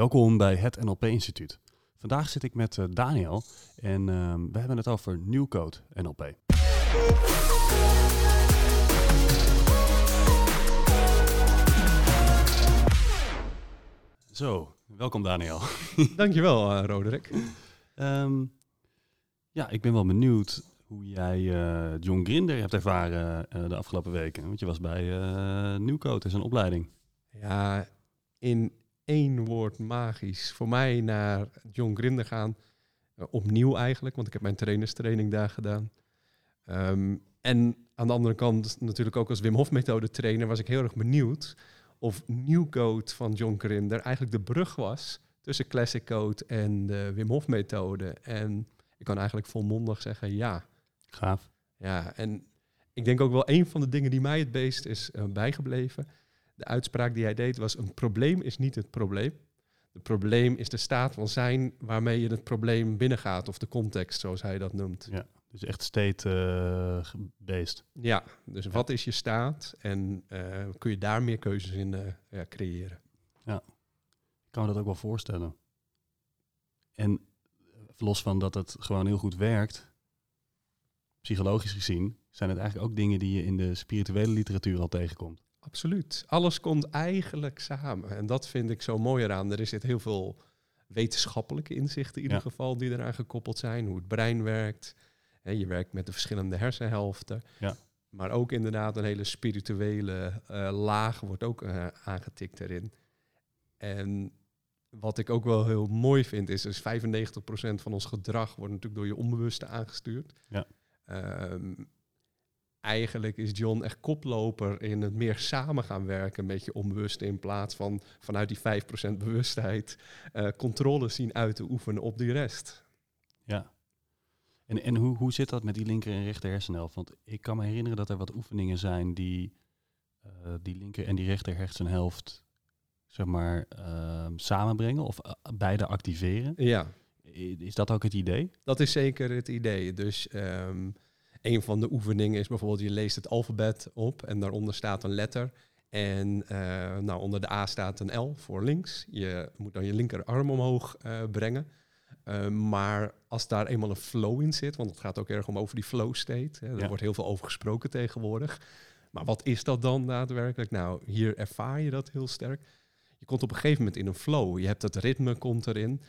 Welkom bij het NLP Instituut. Vandaag zit ik met uh, Daniel en uh, we hebben het over Nieuwcode NLP. Zo, welkom Daniel. Dankjewel uh, Roderick. Um, ja, ik ben wel benieuwd hoe jij uh, John Grinder hebt ervaren uh, de afgelopen weken. Want je was bij uh, Nieuwcode, is een opleiding. Ja, in één woord magisch. Voor mij naar John Grinder gaan, opnieuw eigenlijk, want ik heb mijn trainerstraining daar gedaan. Um, en aan de andere kant natuurlijk ook als Wim Hof methode trainer was ik heel erg benieuwd of Nieuwcode van John Grinder eigenlijk de brug was tussen Classic Code en de Wim Hof methode. En ik kan eigenlijk volmondig zeggen ja. Gaaf. Ja, en ik denk ook wel een van de dingen die mij het beest is uh, bijgebleven. De uitspraak die hij deed was: een probleem is niet het probleem. Het probleem is de staat van zijn waarmee je het probleem binnengaat, of de context, zoals hij dat noemt. Ja, dus echt state-based. Uh, ja, dus wat is je staat en uh, kun je daar meer keuzes in uh, ja, creëren? Ja, ik kan me dat ook wel voorstellen. En los van dat het gewoon heel goed werkt, psychologisch gezien, zijn het eigenlijk ook dingen die je in de spirituele literatuur al tegenkomt. Absoluut. Alles komt eigenlijk samen. En dat vind ik zo mooi eraan. Er zit heel veel wetenschappelijke inzichten in ieder ja. geval die eraan gekoppeld zijn. Hoe het brein werkt. Je werkt met de verschillende hersenhelften. Ja. Maar ook inderdaad een hele spirituele uh, laag wordt ook uh, aangetikt erin. En wat ik ook wel heel mooi vind, is dus 95% van ons gedrag wordt natuurlijk door je onbewuste aangestuurd. Ja. Um, eigenlijk is John echt koploper in het meer samen gaan werken met je onbewuste in plaats van vanuit die 5% bewustheid uh, controle zien uit te oefenen op die rest. Ja. En, en hoe, hoe zit dat met die linker en rechter hersenhelft? Want ik kan me herinneren dat er wat oefeningen zijn die uh, die linker en die rechter hersenhelft zeg maar, uh, samenbrengen of uh, beide activeren. Ja. Is dat ook het idee? Dat is zeker het idee. Dus um, een van de oefeningen is bijvoorbeeld, je leest het alfabet op en daaronder staat een letter. En uh, nou, onder de A staat een L voor links. Je moet dan je linkerarm omhoog brengen. maar als daar eenmaal een flow in zit, want het gaat ook erg om over die flow state. Hè, er ja. wordt heel veel over gesproken tegenwoordig. Maar wat is dat dan daadwerkelijk? Nou, hier ervaar je dat heel sterk je komt op een gegeven moment in een flow. Je hebt dat ritme komt erin.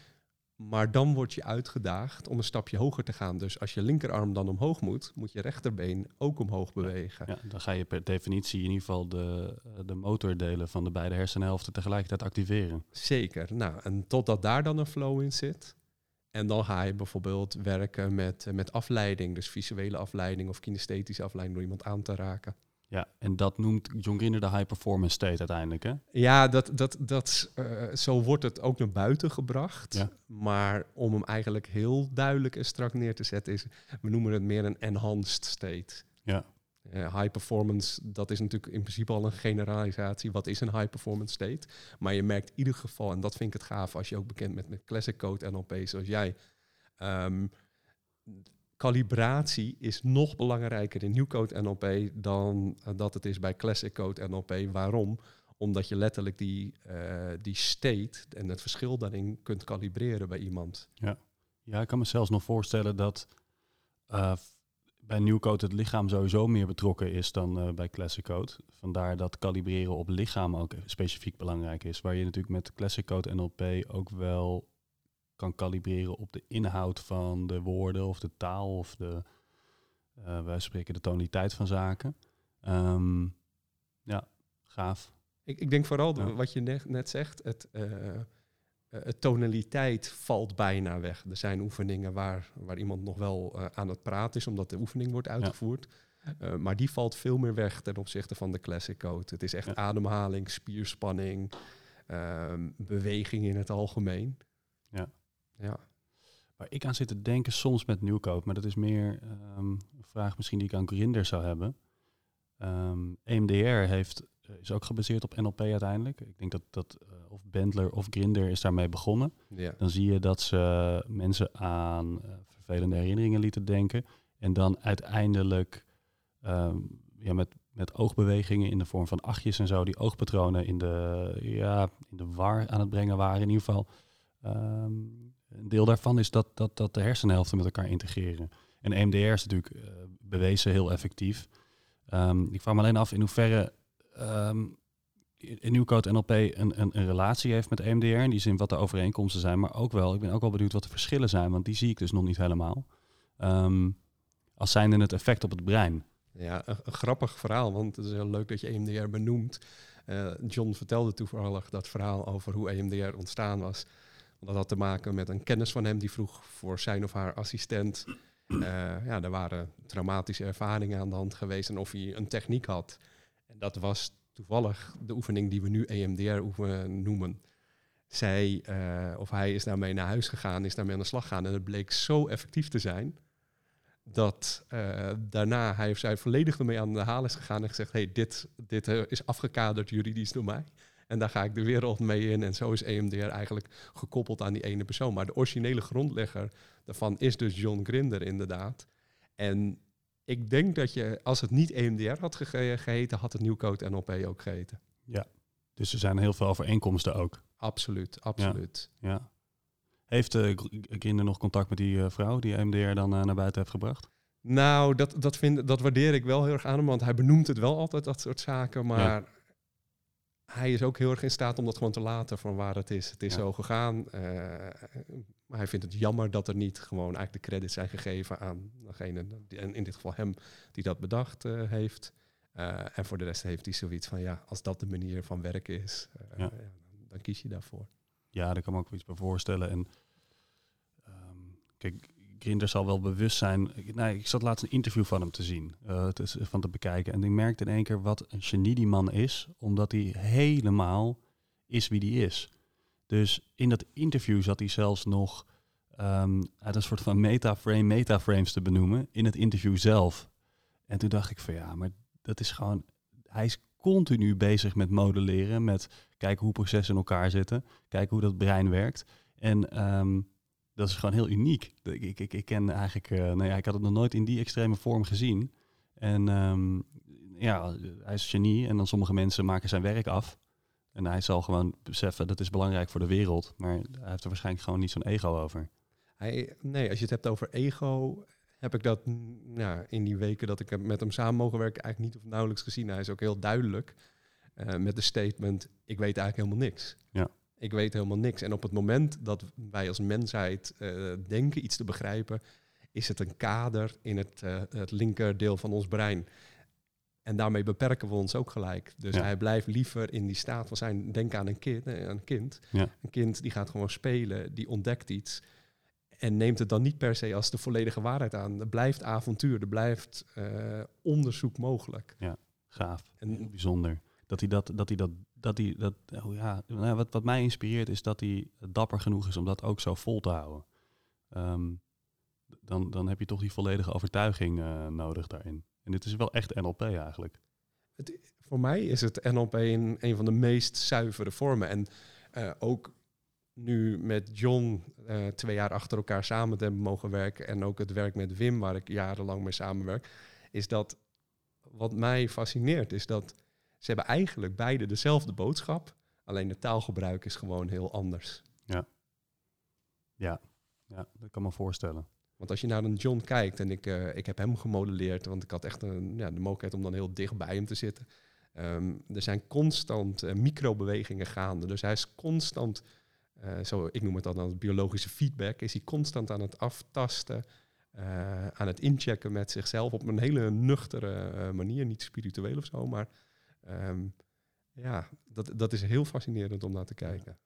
Maar dan word je uitgedaagd om een stapje hoger te gaan. Dus als je linkerarm dan omhoog moet, moet je rechterbeen ook omhoog bewegen. Ja, dan ga je per definitie in ieder geval de, de motordelen van de beide hersenhelften tegelijkertijd activeren. Zeker. Nou, en totdat daar dan een flow in zit. En dan ga je bijvoorbeeld werken met, met afleiding, dus visuele afleiding of kinesthetische afleiding door iemand aan te raken. Ja, en dat noemt John Grinder de high performance state uiteindelijk, hè? Ja, dat, dat, dat, uh, zo wordt het ook naar buiten gebracht. Ja. Maar om hem eigenlijk heel duidelijk en strak neer te zetten is, we noemen het meer een enhanced state. Ja. Uh, high performance, dat is natuurlijk in principe al een generalisatie. Wat is een high performance state? Maar je merkt in ieder geval, en dat vind ik het gaaf als je ook bekend bent met classic code NLP zoals jij. Um, calibratie is nog belangrijker in Code NLP dan uh, dat het is bij Classic Code NLP. Waarom? Omdat je letterlijk die, uh, die state en het verschil daarin kunt kalibreren bij iemand. Ja, ja ik kan me zelfs nog voorstellen dat uh, bij Code het lichaam sowieso meer betrokken is dan bij Classic Code. Vandaar dat kalibreren op lichaam ook specifiek belangrijk is. Waar je natuurlijk met Classic Code NLP ook wel kan kalibreren op de inhoud van de woorden of de taal of de, uh, wij spreken de tonaliteit van zaken. Um, ja, gaaf. Ik, ik denk vooral ja. wat je net, net zegt, het, uh, het tonaliteit valt bijna weg. Er zijn oefeningen waar, waar iemand nog wel uh, aan het praten is, omdat de oefening wordt uitgevoerd. Ja. maar die valt veel meer weg ten opzichte van de classic code. Het is echt ja. ademhaling, spierspanning, ehm, beweging in het algemeen. Ja. Ja. Waar ik aan zit te denken soms met nieuwkoop, maar dat is meer um, een vraag misschien die ik aan Grinder zou hebben. Um, EMDR heeft, uh, is ook gebaseerd op NLP uiteindelijk. Ik denk dat, dat uh, of Bendler of Grinder is daarmee begonnen. Ja. Dan zie je dat ze mensen aan uh, vervelende herinneringen lieten denken. En dan uiteindelijk um, ja, met, met oogbewegingen in de vorm van achtjes en zo, die oogpatronen in de, ja, in de war aan het brengen waren. In ieder geval, ehm, een deel daarvan is dat, dat, dat de hersenhelften met elkaar integreren. En EMDR is natuurlijk uh, bewezen heel effectief. Um, ik vraag me alleen af in hoeverre um, in Nieuwcode NLP een, een, een, relatie heeft met EMDR. In die zin wat de overeenkomsten zijn. Maar ook wel, ik ben ook wel benieuwd wat de verschillen zijn. Want die zie ik dus nog niet helemaal. Um, als zijnde het effect op het brein. Ja, een, grappig verhaal. Want het is heel leuk dat je EMDR benoemt. Uh, John vertelde toevallig dat verhaal over hoe EMDR ontstaan was. Dat had te maken met een kennis van hem die vroeg voor zijn of haar assistent. Uh, ja, er waren traumatische ervaringen aan de hand geweest en of hij een techniek had. En dat was toevallig de oefening die we nu EMDR noemen. Zij uh, of hij is daarmee naar huis gegaan, is daarmee aan de slag gegaan. En het bleek zo effectief te zijn dat uh, daarna hij of zij volledig ermee aan de haal is gegaan en gezegd: hey, dit, dit is afgekaderd juridisch door mij. En daar ga ik de wereld mee in. En zo is EMDR eigenlijk gekoppeld aan die ene persoon. Maar de originele grondlegger daarvan is dus John Grinder inderdaad. En ik denk dat je, als het niet EMDR had ge geheten, had het Nieuwcode NLP ook geheten. Ja, dus er zijn heel veel overeenkomsten ook. Absoluut, absoluut. Ja. Heeft uh, Grinder nog contact met die uh, vrouw die EMDR dan uh, naar buiten heeft gebracht? Nou, dat, dat, vind, dat waardeer ik wel heel erg aan hem, want hij benoemt het wel altijd, dat soort zaken. Maar ja hij is ook heel erg in staat om dat gewoon te laten van waar het is. Het is zo gegaan. Uh, maar hij vindt het jammer dat er niet gewoon eigenlijk de credits zijn gegeven aan degene, en in dit geval hem, die dat bedacht uh, heeft. Uh, en voor de rest heeft hij zoiets van, ja, als dat de manier van werken is, ja. Ja, dan kies je daarvoor. Ja, daar kan ik me ook iets bij voorstellen. En um, kijk, Grinder zal wel bewust zijn. Nee, ik zat laatst een interview van hem te zien, uh, te, van te bekijken. En ik merkte in één keer wat een genie die man is, omdat hij helemaal is wie die is. Dus in dat interview zat hij zelfs nog um, uit een soort van metaframe, metaframes te benoemen in het interview zelf. En toen dacht ik van ja, maar dat is gewoon, hij is continu bezig met modelleren, met kijken hoe processen in elkaar zitten, kijken hoe dat brein werkt. En um, dat is gewoon heel uniek. Ik, ik, ik ken eigenlijk, uh, nou ja, ik had het nog nooit in die extreme vorm gezien. En um, ja, hij is genie en dan sommige mensen maken zijn werk af. En hij zal gewoon beseffen dat is belangrijk voor de wereld. Maar hij heeft er waarschijnlijk gewoon niet zo'n ego over. Hij, nee, als je het hebt over ego, heb ik dat ja, in die weken dat ik met hem samen mogen werken eigenlijk niet of nauwelijks gezien. Hij is ook heel duidelijk uh, met de statement, ik weet eigenlijk helemaal niks. Ja ik weet helemaal niks. En op het moment dat wij als mensheid uh, denken iets te begrijpen, is het een kader in het, uh, het linkerdeel van ons brein. En daarmee beperken we ons ook gelijk. Dus hij blijft liever in die staat van zijn. Denk aan een kind. Eh, aan een, kind. Ja. een kind die gaat gewoon spelen, die ontdekt iets. En neemt het dan niet per se als de volledige waarheid aan. Er blijft avontuur, er blijft uh, onderzoek mogelijk. Ja, gaaf. En bijzonder. Dat hij dat, dat hij dat dat hij dat, oh ja, nou, wat, wat mij inspireert is dat hij dapper genoeg is om dat ook zo vol te houden. Um, dan, dan heb je toch die volledige overtuiging uh, nodig daarin. En dit is wel echt NLP eigenlijk. Het, voor mij is het NLP een, een van de meest zuivere vormen. En uh, ook nu met John uh, twee jaar achter elkaar samen te hebben mogen werken en ook het werk met Wim, waar ik jarenlang mee samenwerk, is dat wat mij fascineert, is dat ze hebben eigenlijk beide dezelfde boodschap, alleen de taalgebruik is gewoon heel anders. Ja, ja, ja dat kan me voorstellen. Want als je naar een John kijkt, en ik, uh, ik heb hem gemodelleerd, want ik had echt een, ja, de mogelijkheid om dan heel dicht bij hem te zitten. Um, er zijn constant uh, microbewegingen gaande. Dus hij is constant, uh, zo, ik noem het dan als biologische feedback, is hij constant aan het aftasten, aan het inchecken met zichzelf op een hele nuchtere manier. Niet spiritueel of zo, maar Um, ja, dat, dat is heel fascinerend om naar te kijken.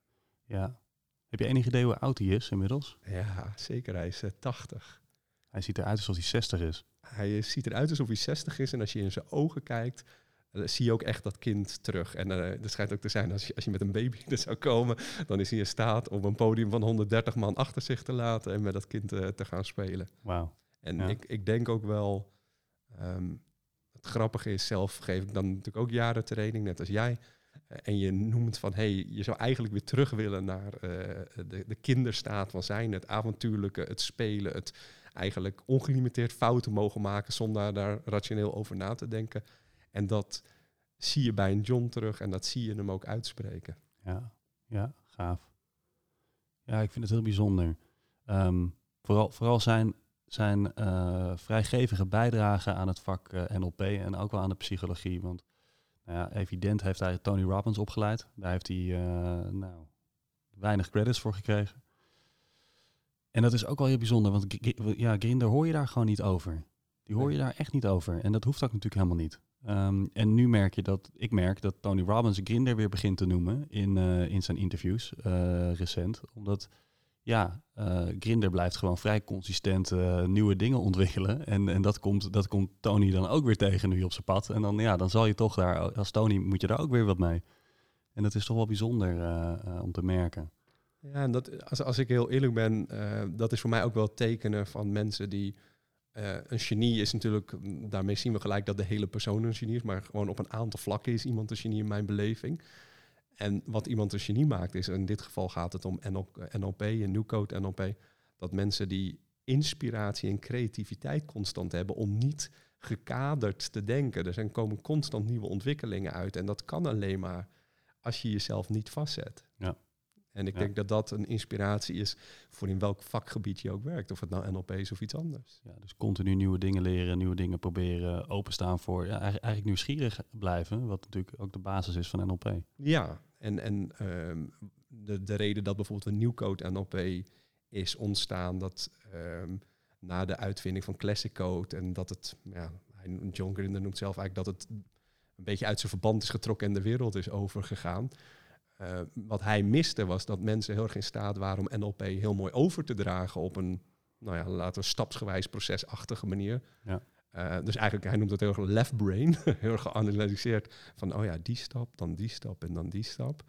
Ja. Heb je enig idee hoe oud hij is inmiddels? Ja, zeker. Hij is uh, eh, 80. Hij ziet eruit alsof hij 60 is. Hij ziet eruit alsof hij 60 is. En als je in zijn ogen kijkt, uh, zie je ook echt dat kind terug. En uh, dat schijnt ook te zijn, als je, als je met een baby er zou komen, dan is hij in staat om een podium van 130 man achter zich te laten en met dat kind te gaan spelen. Wauw. En ik, ik denk ook wel, um, grappige is, zelf geef ik dan natuurlijk ook jaren training, net als jij. Eh, en je noemt van, hey, je zou eigenlijk weer terug willen naar uh, de, de kinderstaat van zijn. Het avontuurlijke, het spelen, het eigenlijk ongelimiteerd fouten mogen maken zonder daar rationeel over na te denken. En dat zie je bij een John terug en dat zie je hem ook uitspreken. Ja, ja, gaaf. Ja, ik vind het heel bijzonder. Ehm, vooral, vooral zijn, zijn uh, vrijgevige bijdrage aan het vak uh, NLP en ook wel aan de psychologie. Want nou ja, evident heeft hij Tony Robbins opgeleid. Daar heeft hij uh, nou, weinig credits voor gekregen. En dat is ook wel heel bijzonder, want ja, Grinder hoor je daar gewoon niet over. Die hoor je daar echt niet over. En dat hoeft ook natuurlijk helemaal niet. Um, en nu merk je dat, ik merk dat Tony Robbins Grinder weer begint te noemen in, in zijn interviews recent. Omdat, ja, uh, Grinder blijft gewoon vrij consistent nieuwe dingen ontwikkelen. En, en dat, komt, dat komt Tony dan ook weer tegen nu op zijn pad. En dan, ja, dan zal je toch daar, als Tony, moet je daar ook weer wat mee. En dat is toch wel bijzonder om te merken. Ja, en dat, als, als ik heel eerlijk ben, dat is voor mij ook wel tekenen van mensen die een genie is natuurlijk, mm, daarmee zien we gelijk dat de hele persoon een genie is, maar gewoon op een aantal vlakken is iemand een genie in mijn beleving. En wat iemand een genie maakt, is in dit geval gaat het om NLP en New Code NLP, dat mensen die inspiratie en creativiteit constant hebben om niet gekaderd te denken. Er zijn, komen constant nieuwe ontwikkelingen uit en dat kan alleen maar als je jezelf niet vastzet. Ja. En ik denk dat dat een inspiratie is voor in welk vakgebied je ook werkt. Of het nou NLP is of iets anders. Ja, dus continu nieuwe dingen leren, nieuwe dingen proberen, openstaan voor ja, eigenlijk, nieuwsgierig blijven. Wat natuurlijk ook de basis is van NLP. Ja, en, en um, de, de reden dat bijvoorbeeld een nieuwcode NLP is ontstaan, dat um, na de uitvinding van Classic Code en dat het, ja, John Grinder noemt zelf eigenlijk dat het een beetje uit zijn verband is getrokken en de wereld is overgegaan. Uh, wat hij miste was dat mensen heel erg in staat waren om NLP heel mooi over te dragen op een, nou ja, laten we stapsgewijs procesachtige manier. Ja. Uh, dus eigenlijk, hij noemt het heel erg left brain, heel erg geanalyseerd van, oh ja, die stap, dan die stap en dan die stap.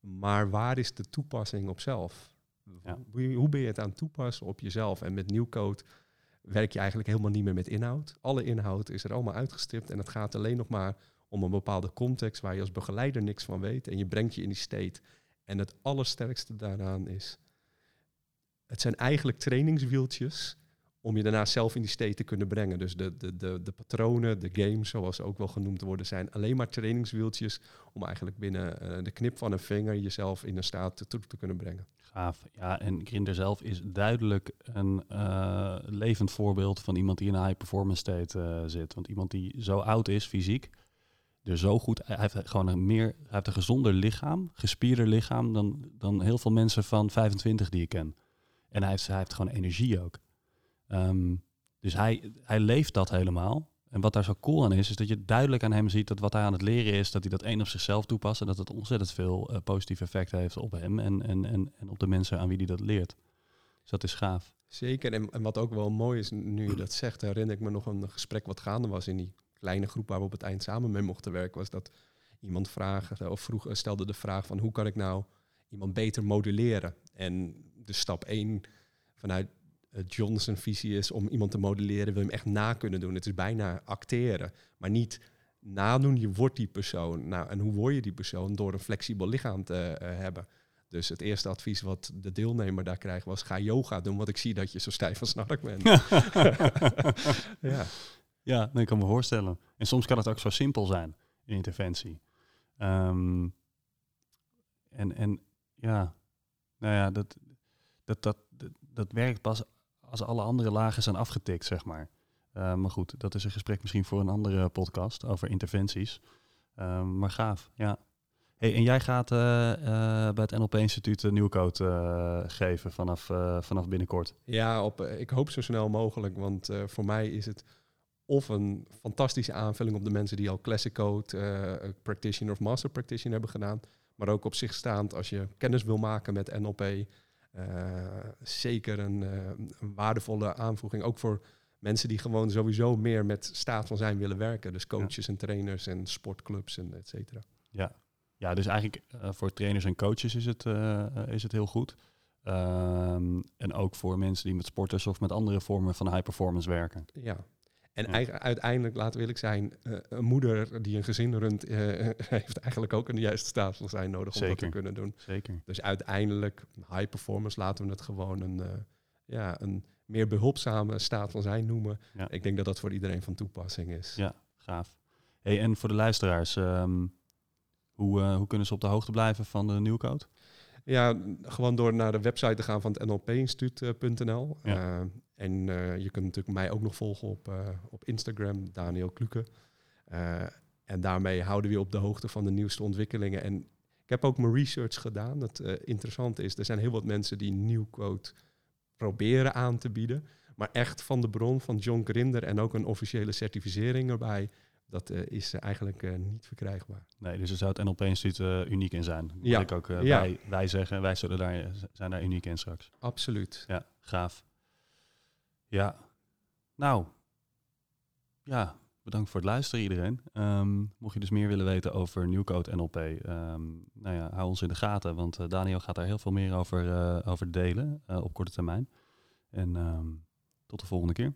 Maar waar is de toepassing op zelf? Ja. Hoe, hoe ben je het aan het toepassen op jezelf? En met nieuwcode werk je eigenlijk helemaal niet meer met inhoud. Alle inhoud is er allemaal uitgestipt en het gaat alleen nog maar om een bepaalde context waar je als begeleider niks van weet. En je brengt je in die state. En het allersterkste daaraan is, het zijn eigenlijk trainingswieltjes om je daarna zelf in die state te kunnen brengen. Dus de, de, de, de patronen, de games, zoals ze ook wel genoemd worden, zijn alleen maar trainingswieltjes om eigenlijk binnen uh, de knip van een vinger jezelf in een staat te, te kunnen brengen. Gaaf. Ja, en Grinder zelf is duidelijk een uh, levend voorbeeld van iemand die in een high performance state uh, zit. Want iemand die zo oud is, fysiek, er zo goed. Hij heeft gewoon een meer. Hij heeft een gezonder lichaam, gespierder lichaam dan, dan heel veel mensen van 25 die ik ken. En hij heeft, hij heeft gewoon energie ook. Um, dus hij, hij leeft dat helemaal. En wat daar zo cool aan is, is dat je duidelijk aan hem ziet dat wat hij aan het leren is, dat hij dat één op zichzelf toepast en dat het ontzettend veel uh, positief effect heeft op hem en, en, en, en op de mensen aan wie hij dat leert. Dus dat is gaaf. Zeker, en, en wat ook wel mooi is, nu je dat zegt, herinner ik me nog een gesprek wat gaande was in die kleine groep waar we op het eind samen mee mochten werken, was dat iemand vragen of vroeg, stelde de vraag van hoe kan ik nou iemand beter modelleren? En de stap 1 vanuit Johnson visie is om iemand te modelleren, wil je hem echt na kunnen doen. Het is bijna acteren, maar niet nadoen, je wordt die persoon. Nou, en hoe word je die persoon? Door een flexibel lichaam te uh, hebben. Dus het eerste advies wat de deelnemer daar krijgt was: ga yoga doen, want ik zie dat je zo stijf van snark bent. ja. Ja, dat kan me voorstellen. En soms kan het ook zo simpel zijn, in interventie. Um, en, en ja, nou ja, dat, dat, dat, dat, werkt pas als alle andere lagen zijn afgetikt, zeg maar. Uh, maar goed, dat is een gesprek misschien voor een andere podcast over interventies. Um, maar gaaf, ja. Hey, en jij gaat uh, bij het NLP-instituut een nieuwe code geven vanaf, vanaf binnenkort. Ja, op, ik hoop zo snel mogelijk, want voor mij is het of een fantastische aanvulling op de mensen die al Classic Code, uh, Practitioner of Master Practitioner hebben gedaan. Maar ook op zich staand als je kennis wil maken met NLP. Uh, eh, zeker een, uh, een, waardevolle aanvoeging. Ook voor mensen die gewoon sowieso meer met staat van zijn willen werken. Dus coaches en trainers en sportclubs en et cetera. Ja. ja, dus eigenlijk voor trainers en coaches is het, is het heel goed. Um, en ook voor mensen die met sporters of met andere vormen van high performance werken. Ja, en uiteindelijk, laten we eerlijk zijn, uh, een moeder die een gezin runt, uh, heeft eigenlijk ook een juiste staat van zijn nodig om dat te kunnen doen. Zeker. Dus uiteindelijk, high performance, laten we het gewoon een, uh, ja, een meer behulpzame staat van zijn noemen. Ja. Ik denk dat dat voor iedereen van toepassing is. Ja, gaaf. Hey, en voor de luisteraars, ehm, hoe, uh, hoe kunnen ze op de hoogte blijven van de nieuwe code? Ja, gewoon door naar de website te gaan van het nlpinstituut.nl. Ja. Uh, en uh, je kunt natuurlijk mij ook nog volgen op, op Instagram, Daniel Kluke. en daarmee houden we op de hoogte van de nieuwste ontwikkelingen. En ik heb ook mijn research gedaan. Het interessante is, er zijn heel wat mensen die nieuwcode proberen aan te bieden. Maar echt van de bron van John Grinder en ook een officiële certificering erbij dat uh, is eigenlijk uh, niet verkrijgbaar. Nee, dus er zou het NLP-instituut uh, uniek in zijn. Moet ja. ik ook ja. wij, wij zeggen, wij zullen daar, zijn daar uniek in straks. Absoluut. Ja, gaaf. Ja, nou, ja, bedankt voor het luisteren iedereen. Um, mocht je dus meer willen weten over Nieuwcode NLP, um, nou ja, hou ons in de gaten, want Daniel gaat daar heel veel meer over, over delen op korte termijn. En um, tot de volgende keer.